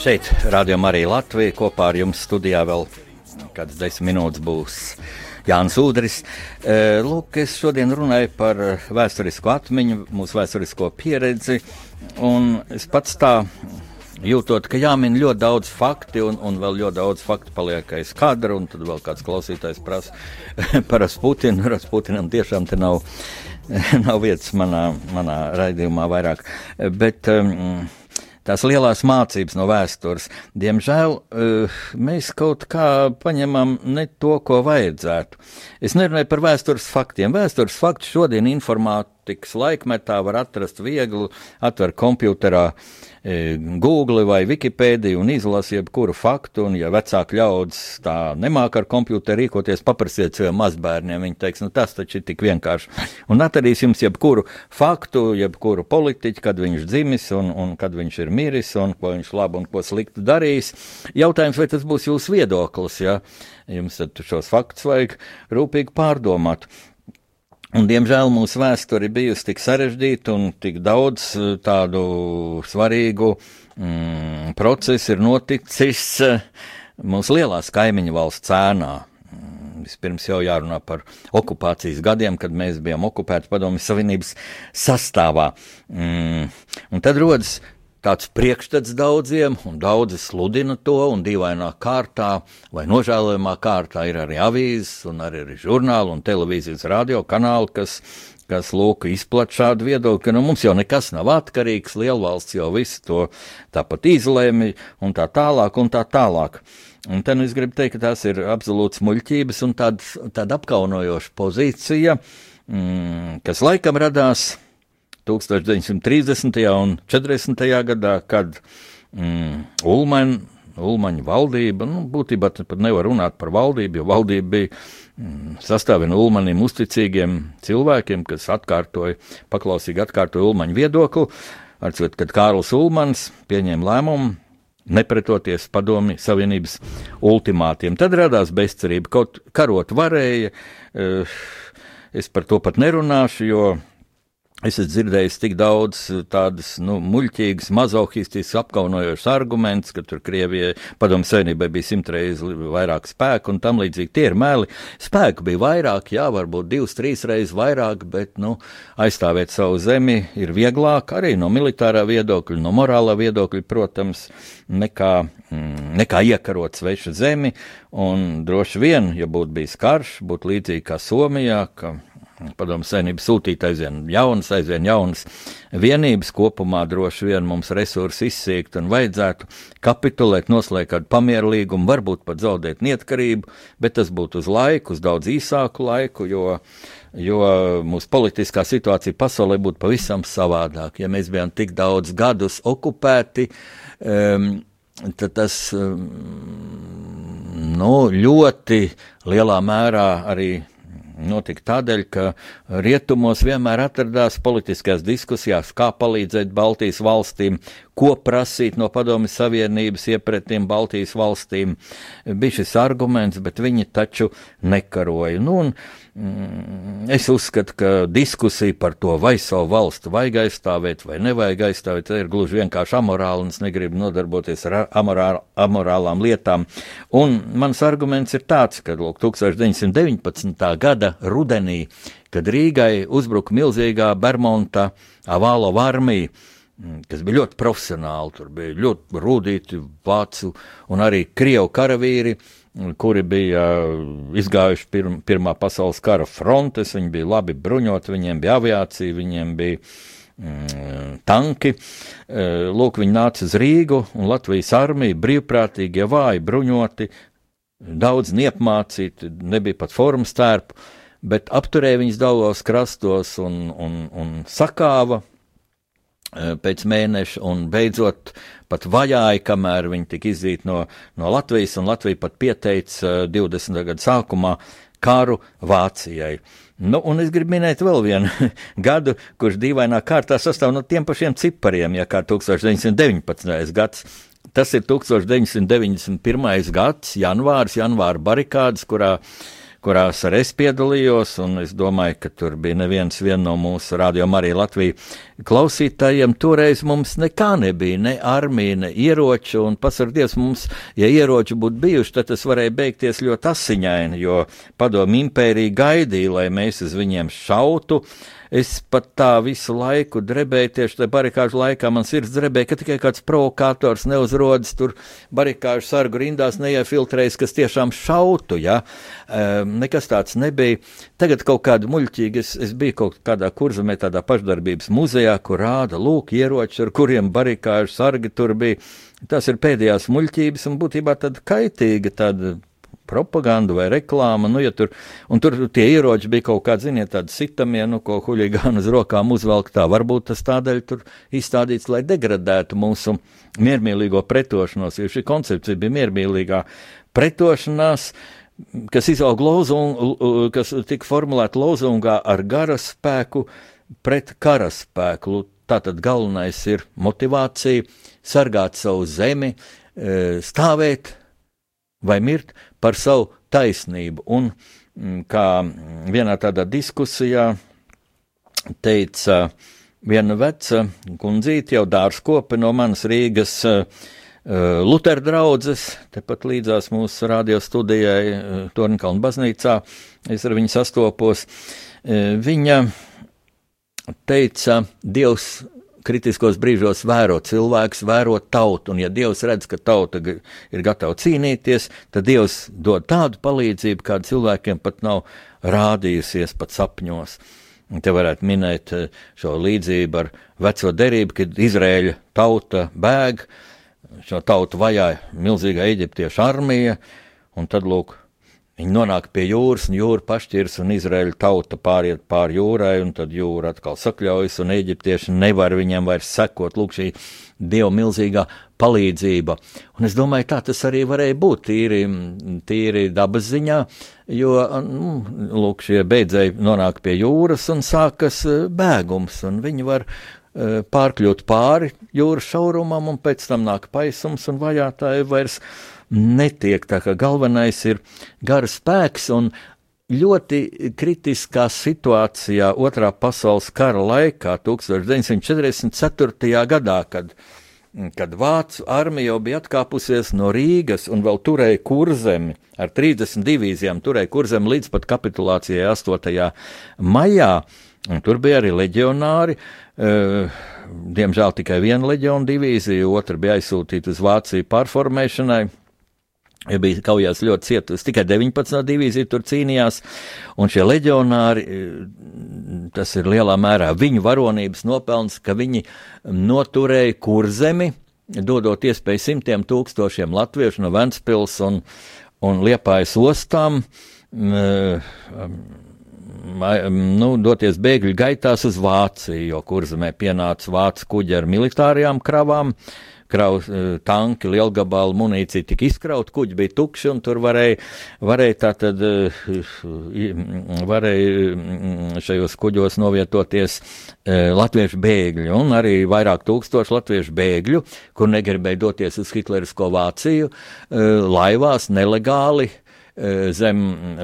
Šeit rādījumā arī Latvija kopā ar jums studijā vēl kādas desmit minūtes būs. Jānis Udris. E, Lūk, es šodien runāju par vēsturisko atmiņu, mūsu vēsturisko pieredzi. Es pats tā jūtot, ka jāmin ļoti daudz faktu, un, un vēl ļoti daudz faktu paliek aiz kadra, un tad vēl kāds klausītājs prasa par Rasputinu. Rasputinam tiešām te nav, nav vietas manā, manā raidījumā vairāk. Bet, um, tās lielās mācības no vēstures. Diemžēl uh, mēs kaut kā paņemam ne to, ko vajadzētu. Es nerunāju par vēstures faktiem. Vēstures faktu šodien informātikas laikmetā var atrast viegli, atver kompjuterā e, Google vai Wikipēdiju un izlasi jebkuru faktu. Un, ja vecāki ļaudis tā nemāk ar komputeru rīkoties, paprasiet saviem mazbērniem. Viņi teiks, nu tas taču ir tik vienkārši. Un atradīs jums jebkuru faktu, jebkuru politiķu, kad viņš dzimis un, un kad viņš ir miris un ko viņš labi un ko sliktu darījis. Jautājums, vai tas būs jūsu viedoklis? Ja? Jums šos faktus vajag rūpīgi pārdomāt. Un, diemžēl mūsu vēsture ir bijusi tik sarežģīta un tik daudz eh, tādu svarīgu mm, procesu ir noticis eh, mūsu lielās kaimiņu valsts cēnā. Mm, Vispirms jau jārunā par okupācijas gadiem, kad mēs bijām okupēti Padomju Savienības sastāvā. Mm, un tad rodas tāds priekšstats daudziem, un daudzi sludina to, un dīvainā kārtā vai nožēlojamā kārtā ir arī avīzes, un arī ir žurnāli un televīzijas radio kanāli, kas, kas lūk, izplat šādu viedokli, ka nu, mums jau nekas nav atkarīgs, lielvalsts jau visu to tāpat izlēma, un tā tālāk, un tā tālāk. Un te nu es gribu teikt, ka tās ir absolūts muļķības un tāda, tāda apkaunojoša pozīcija, mm, kas laikam radās 1930. un 40. gadā, kad mm, Ulmaņa, Ulmaņa valdība, nu, būtībā pat nevar runāt par valdību, jo valdība bija mm, sastāvina no Ulmanim uzticīgiem cilvēkiem, kas atkārtoja, paklausīgi atkārtoja Ulmaņa viedokli, atcot, kad Kārls Ulmans pieņēma lēmumu nepretoties padomi Savienības ultimātiem. Tad radās bezcerība, kaut karot varēja, eh, es par to pat nerunāšu, jo Es esmu dzirdējis tik daudz tādas nu, muļķīgas, mazohistiskas, apkaunojošas argumentus, ka tur Krievijai padomu savienībai bija simtreiz vairāk spēku un tam līdzīgi. Tie ir meli. Spēku bija vairāk, jā, varbūt divas, trīs reizes vairāk, bet nu, aizstāvēt savu zemi ir vieglāk arī no militārā viedokļa, no morālā viedokļa, protams, nekā, mm, nekā iekarot svešu zemi. Un droši vien, ja būtu bijis karš, būtu līdzīgi kā Somijā, ka Padomu savienība sūtīt aizvien jaunas, aizvien jaunas vienības, kopumā droši vien mums resursi izsīkt un vajadzētu kapitulēt, noslēgt kādu pamierlīgumu, varbūt pat zaudēt neatkarību, bet tas būtu uz laiku, uz daudz īsāku laiku, jo, jo mūsu politiskā situācija pasaulē būtu pavisam savādāk. Ja mēs bijām tik daudz gadus okupēti, um, tad tas um, nu, ļoti lielā mērā arī notika tādēļ, ka rietumos vienmēr atradās politiskās diskusijās, kā palīdzēt Baltijas valstīm, ko prasīt no Padomjas Savienības iepratiem Baltijas valstīm. Bija šis arguments, bet viņi taču nekaroja. Nu, un, mm, es uzskatu, ka diskusija par to, vai savu valstu vajag aizstāvēt vai nevajag aizstāvēt, ir gluži vienkārši amorāli, un es negribu nodarboties ar amorāl, amorālām lietām. Un mans arguments ir tāds, ka lūk, 1919. gada rudenī, kad Rīgai uzbruka milzīgā Bermonta Avālo armija, kas bija ļoti profesionāli. Tur bija ļoti rūtīti vācu un arī krievu karavīri, mm, kuri bija uh, izgājuši pirm, Pirmā pasaules kara frontes. Viņi bija labi bruņoti, viņiem bija aviācija, viņiem bija mm, tanki. Uh, lūk, viņi nāca uz Rīgu, un Latvijas armija brīvprātīgi, ja vāji bruņoti, daudz neapmācīti, nebija pat formas tērpu, bet apturēja viņus daudzos krastos un, un, un sakāva pēc mēneša, un beidzot pat vajāja, kamēr viņi tika izdzīti no, no Latvijas, un Latvija pat pieteica 20. gada sākumā karu Vācijai. Nu, un es gribu minēt vēl vienu gadu, kurš dīvainā kārtā sastāv no tiem pašiem cipariem, ja kā 1919. gads. Tas ir 1991. gads, janvārs, janvāra barikādas, kurā uh, kurās arī es piedalījos, un es domāju, ka tur bija neviens no mūsu rādījuma arī Latviju klausītājiem. Toreiz mums nekā nebija, ne armija, ne ieroči, un pasardies mums, ja ieroči būtu bijuši, tad tas varēja beigties ļoti asiņaini, jo padomu impērija gaidīja, lai mēs uz viņiem šautu. Uh, Es pat tā visu laiku drebēju, tieši tajā barikāžu laikā man sirds drebēja, ka tikai kāds provokators neuzrodas tur barikāžu sargu rindās, neiefiltrējas, kas tiešām šautu, ja um, nekas tāds nebija. Tagad kaut kāda muļķīga, es, es biju kaut kādā kurzemē, tādā pašdarbības muzejā, kur rāda lūk ieroči, ar kuriem barikāžu sargi tur bija. Tas ir pēdējās muļķības un būtībā tāda kaitīga, tāda propaganda vai reklāma. Nu, ja tur, tur tie ieroči bija kaut kādi, ziniet, tādi sitamie, nu, ko huligāni uz rokām uzvelk. Tā varbūt tas tādēļ tur izstādīts, lai degradētu mūsu miermīlīgo pretošanos, jo šī koncepcija bija miermīlīgā pretošanās kas izauga lozungā, kas tika formulēta lozungā ar gara spēku pret karaspēku. Tātad galvenais ir motivācija, sargāt savu zemi, e, stāvēt vai mirt par savu taisnību. Un mm, kā vienā tādā diskusijā teica viena veca kundzīte, jau dārzkope no manas Rīgas uh, Lutera draudzes, tepat līdzās mūsu radio studijai uh, Tornkalna baznīcā, es ar viņu sastopos. Viņa teica, Dievs kritiskos brīžos vēro cilvēks, vēro tautu, un ja Dievs redz, ka tauta ir gatava cīnīties, tad Dievs dod tādu palīdzību, kāda cilvēkiem pat nav rādījusies pat sapņos. Un te varētu minēt eh, šo līdzību ar veco derību, kad Izrēļa tauta bēg, šo tautu vajāja milzīga eģiptiešu armija, un tad, lūk, Viņi nonāk pie jūras, un jūra pašķirs, un Izraēla tauta pāriet pāri jūrai, un tad jūra atkal sakļaujas, un eģiptieši nevar viņiem vairs sekot. Lūk, šī dieva milzīgā palīdzība. Un es domāju, tā tas arī varēja būt tīri, tīri dabas ziņā, jo, nu, lūk, šie beidzēji nonāk pie jūras un sākas e, bēgums, un viņi var uh, pārkļūt pāri jūras šaurumam, un pēc tam nāk paisums, un vajātāji vairs netiek. Tā kā galvenais ir gara spēks un ļoti kritiskā situācijā Otrā pasaules kara laikā, 1944. gadā, kad, kad Vācu armija jau bija atkāpusies no Rīgas un vēl turēja kurzemi ar 30 divīzijām, turēja kurzemi līdz pat kapitulācijai 8. maijā. Un tur bija arī leģionāri. Uh, diemžēl tikai viena leģiona divīzija, otra bija aizsūtīta uz Vāciju pārformēšanai. Ja bija kaujās ļoti cietusi, tikai 19 divīzija tur cīnījās, un šie leģionāri, tas ir lielā mērā viņu varonības nopelns, ka viņi noturēja kurzemi, dodot iespēju simtiem tūkstošiem latviešu no Ventspils un, un Liepājas ostām. Um, nu, doties bēgļu gaitās uz Vāciju, jo kurzemē pienāca vācu kuģi ar militārajām kravām. Kraus, e, tanki, lielgabala munīcija tika izkrauta, kuģi bija tukši, un tur varēja, varēja tātad, e, varēja šajos kuģos novietoties e, latviešu bēgļi, un arī vairāk tūkstoši latviešu bēgļu, kur negribēja doties uz hitlerisko Vāciju, laivās nelegāli Eh, zem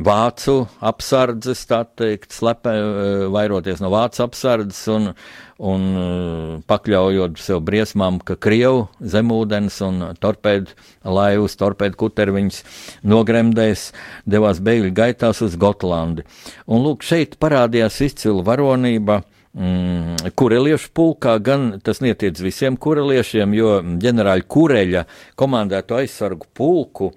vācu apsardzes, tā teikt, slepe, eh, vairoties no vācu apsardzes un, un eh, pakļaujot sev briesmām, ka Krievu zemūdens un torpēdu laivas, torpēdu kuterviņas nogremdēs, devās bēgļu gaitās uz Gotlandi. Un lūk, šeit parādījās izcila varonība. Mm, kureliešu pulkā gan tas netiec visiem kureliešiem, jo ģenerāļa Kureļa komandēto aizsargu pulku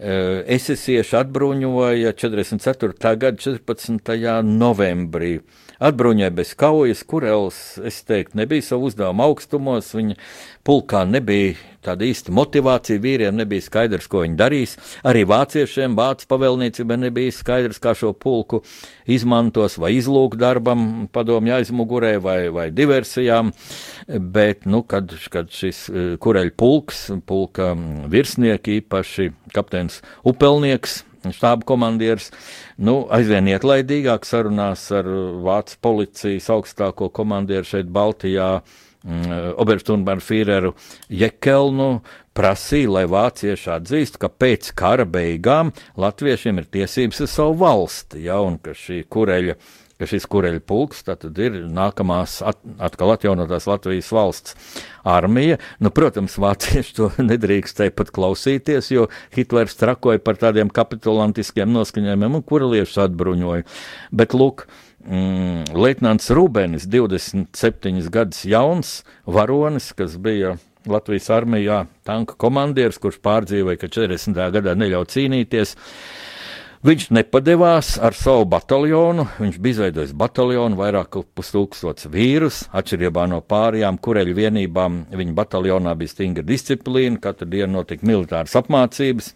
Eh, Esesieši atbruņoja 44. gada 14. novembrī. Atbruņoja bez kaujas, kurels, es teiktu, nebija savu uzdevumu augstumos, viņa pulkā nebija tāda īsta motivācija, vīriem nebija skaidrs, ko viņi darīs. Arī vāciešiem, vācu pavēlniecībai nebija skaidrs, kā šo pulku izmantos vai izlūk darbam, padomju aizmugurē vai, vai diversijām. Bet, nu, kad, kad šis eh, kureļu pulks, pulka virsnieki, īpaši kapteinis Upelnieks, štāba komandieris, nu, aizvien ietlaidīgāk sarunās ar Vācijas policijas augstāko komandieru šeit Baltijā, mm, Oberstunbarfīreru Jekelnu, prasīja, lai vācieši atzīst, ka pēc kara beigām latviešiem ir tiesības uz savu valsti, ja, un ka šī kureļa ka šis kureļu pulks ir nākamās at, atkal atjaunotās Latvijas valsts armija. Nu, protams, vācieši to nedrīkstēja pat klausīties, jo Hitlers trakoja par tādiem kapitulantiskiem noskaņojumiem un kureliešus atbruņoja. Bet, lūk, mm, Leitnants Rūbenis, 27 gadus jauns varonis, kas bija Latvijas armijā tanka komandieris, kurš pārdzīvoja, ka 40. gadā neļauj cīnīties. Viņš nepadevās ar savu bataljonu, viņš bija izveidojis bataljonu, vairāk kā pustūkstots vīrus, atšķirībā no pārējām kureļu vienībām. Viņa bataljonā bija stingra disciplīna, katru dienu notika militāras apmācības.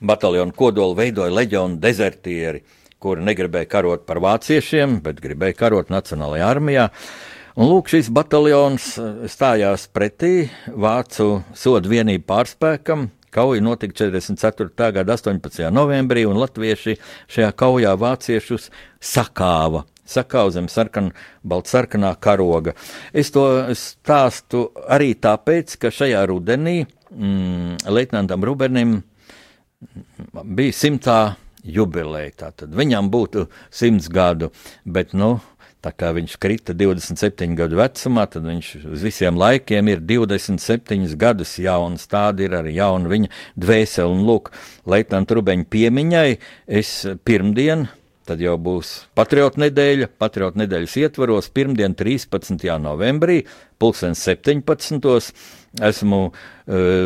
Bataljonu kodolu veidoja leģionu dezertieri, kuri negribēja karot par vāciešiem, bet gribēja karot Nacionālajā armijā. Un lūk, šis bataljons stājās pretī vācu sodu vienību pārspēkam, Kauja notika 44. gada 18. novembrī, un latvieši šajā kaujā vāciešus sakāva. Sakāva zem sarkan, baltsarkanā karoga. Es to stāstu arī tāpēc, ka šajā rudenī mm, Leitnantam Rubenim bija simtā jubileja. Tad viņam būtu simts gadu, bet, nu, Tā kā viņš krita 27 gadu vecumā, tad viņš uz visiem laikiem ir 27 gadus jauns. Tāda ir arī jauna viņa dvēsele. Un, lūk, Leitnanta Rubeņa piemiņai es pirmdien Tad jau būs patriotu nedēļa, patriotu nedēļas ietvaros, pirmdien, 13. novembrī, 2017. Esmu uh,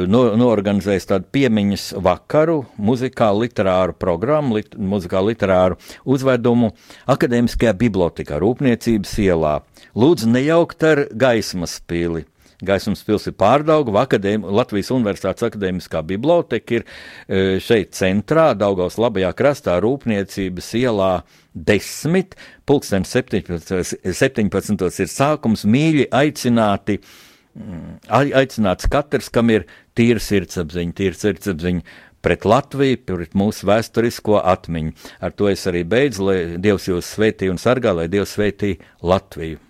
no, noorganizējis tādu piemiņas vakaru, muzikālu literāru programmu, lit, muzikālu literāru uzvedumu Akademiskajā bibliotekā Rūpniecības ielā. Lūdzu, nejaukt ar gaismas pili. Gaismas pils ir pārdauga, Latvijas Universitātes akadēmiskā biblioteka ir e, šeit centrā, Daugaus labajā krastā, Rūpniecības ielā 10, pulksten 17, 17 ir sākums, mīļi aicināti, mm, aicināts katrs, kam ir tīra sirdsapziņa, tīra sirdsapziņa pret Latviju, pret mūsu vēsturisko atmiņu. Ar to es arī beidzu, lai Dievs jūs svētī un sargā, lai Dievs svētī Latviju.